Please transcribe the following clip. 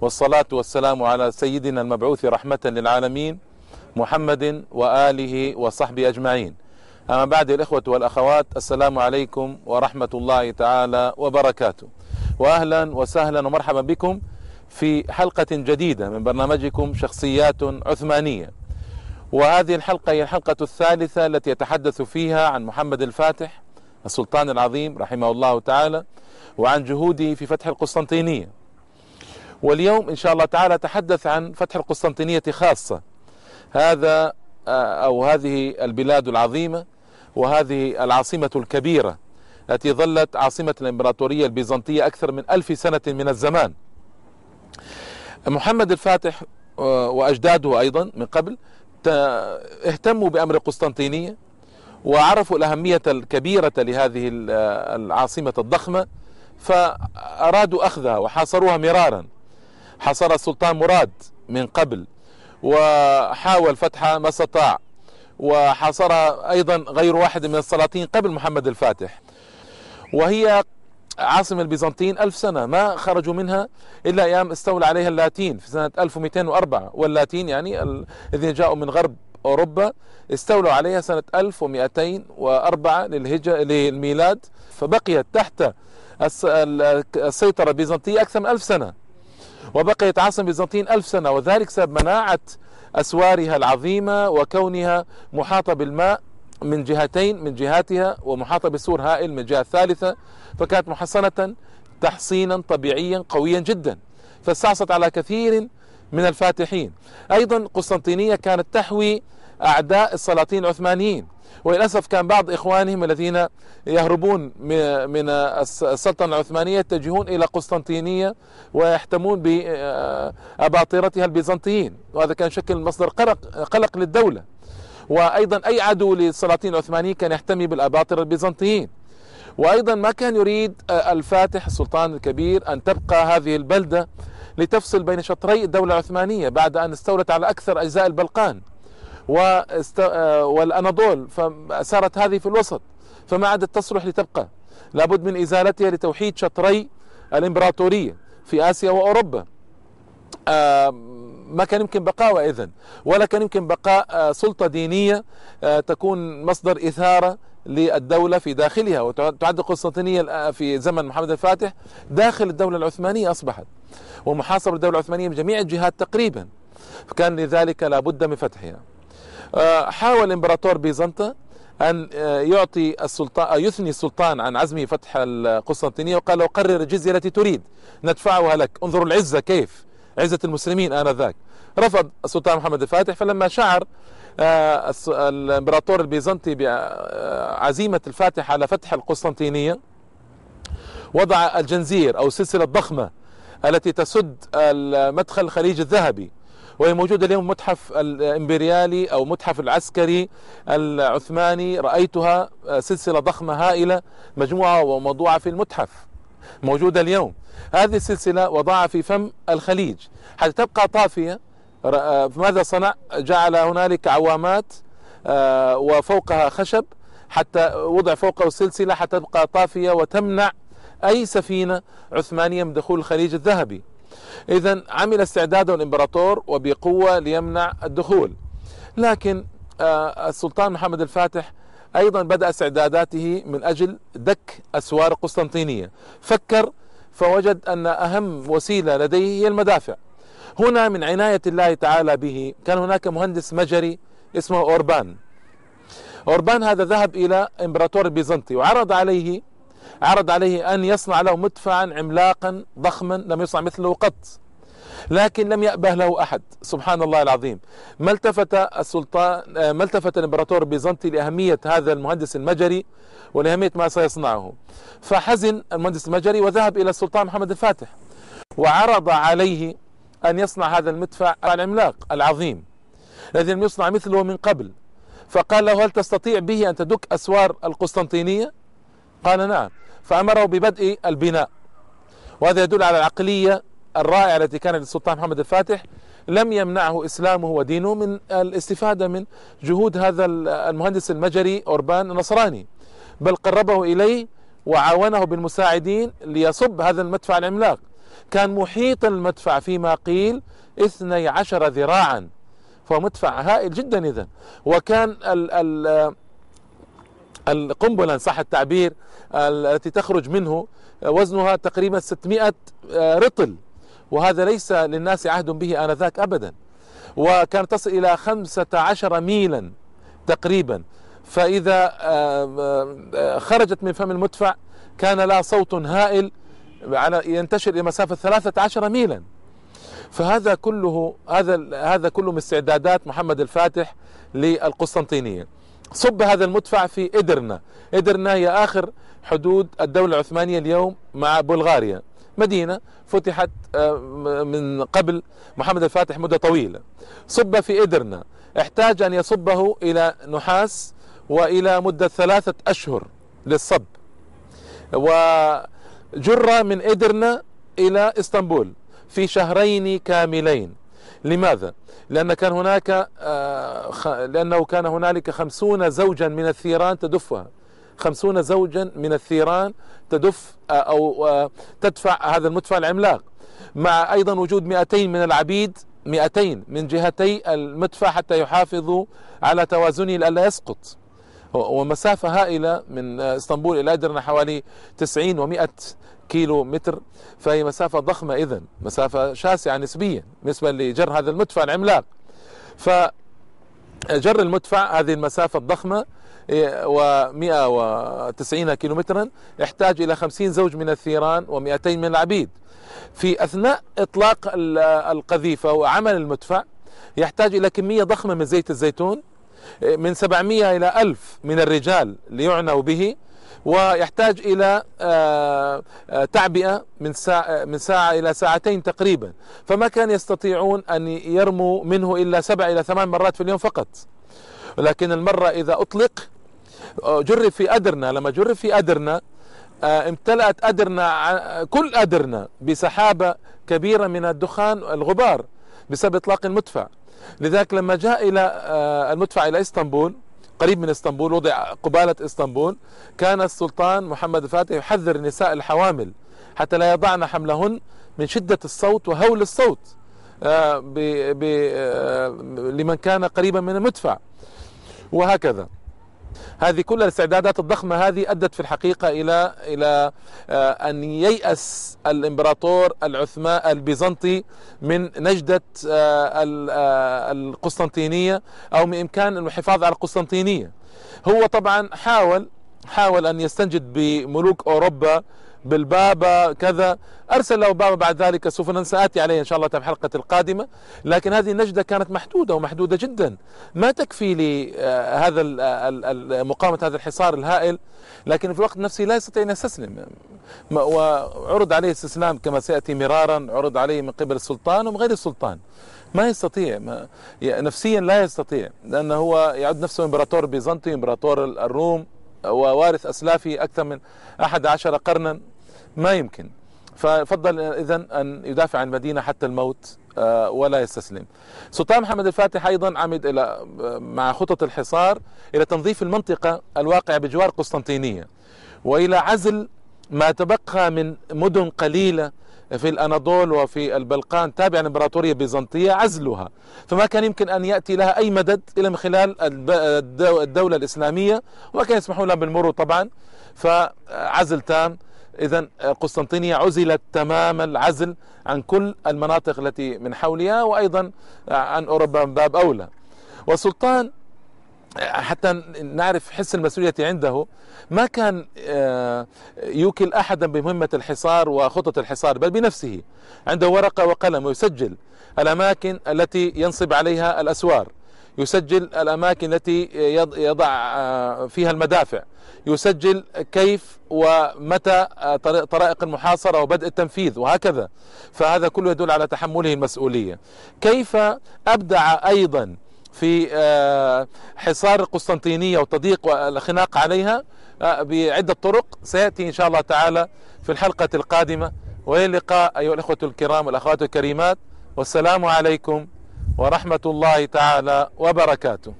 والصلاة والسلام على سيدنا المبعوث رحمة للعالمين محمد وآله وصحبه أجمعين. أما بعد الإخوة والأخوات السلام عليكم ورحمة الله تعالى وبركاته. وأهلا وسهلا ومرحبا بكم في حلقة جديدة من برنامجكم شخصيات عثمانية. وهذه الحلقة هي الحلقة الثالثة التي يتحدث فيها عن محمد الفاتح السلطان العظيم رحمه الله تعالى وعن جهوده في فتح القسطنطينية. واليوم إن شاء الله تعالى تحدث عن فتح القسطنطينية خاصة. هذا أو هذه البلاد العظيمة وهذه العاصمة الكبيرة التي ظلت عاصمة الإمبراطورية البيزنطية أكثر من ألف سنة من الزمان. محمد الفاتح وأجداده أيضا من قبل اهتموا بأمر القسطنطينية وعرفوا الأهمية الكبيرة لهذه العاصمة الضخمة فأرادوا أخذها وحاصروها مرارا. حاصر السلطان مراد من قبل وحاول فتحها ما استطاع وحاصرها أيضا غير واحد من السلاطين قبل محمد الفاتح. وهي عاصمة البيزنطيين ألف سنة ما خرجوا منها إلا أيام استولى عليها اللاتين في سنة 1204 واللاتين يعني الذين جاءوا من غرب أوروبا استولوا عليها سنة 1204 للهجرة للميلاد فبقيت تحت السيطرة البيزنطية أكثر من ألف سنة. وبقيت عاصمة بيزنطين ألف سنة وذلك سبب مناعة أسوارها العظيمة وكونها محاطة بالماء من جهتين من جهاتها ومحاطة بسور هائل من الجهة الثالثة فكانت محصنة تحصينا طبيعيا قويا جدا فاستعصت على كثير من الفاتحين. أيضا قسطنطينية كانت تحوي أعداء السلاطين العثمانيين. وللأسف كان بعض إخوانهم الذين يهربون من السلطنة العثمانية يتجهون إلى قسطنطينية ويحتمون بأباطرتها البيزنطيين. وهذا كان شكل مصدر قلق, للدولة. وأيضا أي عدو للسلاطين العثمانيين كان يحتمي بالأباطرة البيزنطيين. وأيضا ما كان يريد الفاتح السلطان الكبير أن تبقى هذه البلدة لتفصل بين شطري الدولة العثمانية بعد أن استولت على أكثر أجزاء البلقان. واست... والأناضول فصارت هذه في الوسط فما عادت تصلح لتبقى. لابد من إزالتها لتوحيد شطري الإمبراطورية في آسيا وأوروبا. ما كان يمكن بقاء إذن ولا كان يمكن بقاء سلطة دينية تكون مصدر إثارة للدولة في داخلها. وتعد القسطنطينية في زمن محمد الفاتح داخل الدولة العثمانية أصبحت. ومحاصرة الدولة العثمانية من جميع الجهات تقريبا. فكان لذلك لابد من فتحها. حاول الامبراطور بيزنطة أن يعطي السلطان يثني السلطان عن عزمه فتح القسطنطينية وقال له قرر الجزية التي تريد ندفعها لك. انظروا العزة كيف عزة المسلمين آنذاك. رفض السلطان محمد الفاتح فلما شعر الإمبراطور البيزنطي بعزيمة الفاتح على فتح القسطنطينية وضع الجنزير أو السلسلة الضخمة التي تسد مدخل الخليج الذهبي. وهي موجودة اليوم متحف الإمبريالي أو متحف العسكري العثماني. رأيتها سلسلة ضخمة هائلة مجموعة وموضوعة في المتحف موجودة اليوم. هذه السلسلة وضعها في فم الخليج. حتى تبقى طافية ماذا صنع؟ جعل هنالك عوامات وفوقها خشب حتى وضع فوقه سلسلة حتى تبقى طافية وتمنع أي سفينة عثمانية من دخول الخليج الذهبي. إذا عمل استعداده الإمبراطور وبقوة ليمنع الدخول. لكن السلطان محمد الفاتح أيضا بدأ استعداداته من أجل دك أسوار القسطنطينية. فكر فوجد أن أهم وسيلة لديه هي المدافع. هنا من عناية الله تعالى به كان هناك مهندس مجري اسمه أوربان. أوربان هذا ذهب إلى إمبراطور البيزنطي وعرض عليه عرض عليه أن يصنع له مدفعا عملاقا ضخما لم يصنع مثله قط. لكن لم يأبه له أحد. سبحان الله العظيم. ما التفت السلطان ما التفت الإمبراطور البيزنطي لأهمية هذا المهندس المجري ولأهمية ما سيصنعه. فحزن المهندس المجري وذهب إلى السلطان محمد الفاتح وعرض عليه أن يصنع هذا المدفع العملاق العظيم الذي لم يصنع مثله من قبل. فقال له هل تستطيع به أن تدك أسوار القسطنطينية؟ قال نعم. فأمره ببدء البناء. وهذا يدل على العقلية الرائعة التي كانت للسلطان محمد الفاتح. لم يمنعه إسلامه ودينه من الاستفادة من جهود هذا المهندس المجري أوربان النصراني بل قربه إليه وعاونه بالمساعدين ليصب هذا المدفع العملاق. كان محيط المدفع فيما قيل 12 ذراعا. فهو مدفع هائل جدا إذا وكان ال ال القنبلة إن صح التعبير التي تخرج منه وزنها تقريبا 600 رطل. وهذا ليس للناس عهد به آنذاك أبدا. وكانت تصل إلى 15 ميلا تقريبا. فإذا خرجت من فم المدفع كان لها صوت هائل ينتشر إلى مسافة 13 ميلا. فهذا كله هذا هذا كله من استعدادات محمد الفاتح للقسطنطينية. صب هذا المدفع في إدرنا. إدرنا هي آخر حدود الدولة العثمانية اليوم مع بلغاريا. مدينة فتحت آه، من قبل محمد الفاتح مدة طويلة. صب في إدرنا. احتاج أن يصبه إلى نحاس وإلى مدة ثلاثة أشهر للصب. وجر من إدرنا إلى إسطنبول في شهرين كاملين. لماذا؟ لأن كان هناك آه، لأنه كان هنالك خمسون زوجا من الثيران تدفها. خمسون زوجا من الثيران تدف آه، أو آه، تدفع هذا المدفع العملاق. مع أيضا وجود 200 من العبيد 200 من جهتي المدفع حتى يحافظوا على توازنه لئلا يسقط. ومسافة هائلة من إسطنبول إلى أدرنا حوالي 90 و100 كيلو متر فهي مسافة ضخمة إذن مسافة شاسعة نسبيا بالنسبة لجر هذا المدفع العملاق. فجر المدفع هذه المسافة الضخمة و190 كيلو مترا يحتاج إلى 50 زوج من الثيران و200 من العبيد. في أثناء إطلاق القذيفة وعمل المدفع يحتاج إلى كمية ضخمة من زيت الزيتون من 700 إلى 1000 من الرجال ليعنوا به. ويحتاج إلى آه، آه، تعبئة من ساعة, من ساعة إلى ساعتين تقريبا. فما كان يستطيعون أن يرموا منه إلا سبع إلى ثمان مرات في اليوم فقط. ولكن المرة إذا أطلق آه، جرب في أدرنا. لما جرب في أدرنا امتلأت أدرنا كل أدرنا بسحابة كبيرة من الدخان الغبار بسبب إطلاق المدفع. لذلك لما جاء إلى المدفع إلى إسطنبول قريب من إسطنبول وضع قبالة إسطنبول. كان السلطان محمد الفاتح يحذر النساء الحوامل حتى لا يضعن حملهن من شدة الصوت وهول الصوت آه، آه، لمن كان قريبا من المدفع. وهكذا. هذه كل الاستعدادات الضخمة هذه أدت في الحقيقة إلى إلى آه، أن ييأس الإمبراطور العثمان البيزنطي من نجدة آه، آه، القسطنطينية أو من إمكان الحفاظ على القسطنطينية. هو طبعا حاول حاول أن يستنجد بملوك أوروبا بالبابا كذا. أرسل له بابا بعد ذلك سفنا سآتي عليه إن شاء الله في الحلقة القادمة. لكن هذه النجدة كانت محدودة ومحدودة جدا. ما تكفي لهذا مقاومة هذا الحصار الهائل. لكن في الوقت نفسه لا يستطيع أن يستسلم. وعرض عليه استسلام كما سيأتي مرارا. عرض عليه من قبل السلطان ومن غير السلطان. ما يستطيع ما نفسيا لا يستطيع. لأنه هو يعد نفسه إمبراطور بيزنطي إمبراطور الروم ووارث أسلافه أكثر من أحد عشر قرنا. ما يمكن. ففضل اذا أن يدافع عن المدينة حتى الموت آه، ولا يستسلم. سلطان محمد الفاتح أيضا عمد إلى مع خطط الحصار إلى تنظيف المنطقة الواقعه بجوار قسطنطينية وإلى عزل ما تبقى من مدن قليلة في الأناضول وفي البلقان تابعه للإمبراطورية البيزنطية عزلها. فما كان يمكن أن يأتي لها أي مدد إلا من خلال الدولة الإسلامية وما كان يسمحون لها بالمرور طبعا. فعزل تام. إذا قسطنطينية عزلت تمام العزل عن كل المناطق التي من حولها وأيضا عن أوروبا من باب أولى. والسلطان حتى نعرف حس المسؤولية عنده ما كان آه، يوكل أحدا بمهمة الحصار وخطط الحصار بل بنفسه عنده ورقة وقلم ويسجل الأماكن التي ينصب عليها الأسوار. يسجل الأماكن التي يضع آه، فيها المدافع. يسجل كيف ومتى آه، طرائق المحاصرة وبدء التنفيذ وهكذا. فهذا كله يدل على تحمله المسؤولية. كيف أبدع أيضا في آه، حصار القسطنطينية وتضييق والخناق عليها؟ بعدة طرق. سيأتي إن شاء الله تعالى في الحلقة القادمة. وإلى اللقاء أيها الأخوة الكرام والأخوات الكريمات. والسلام عليكم ورحمة الله تعالى وبركاته.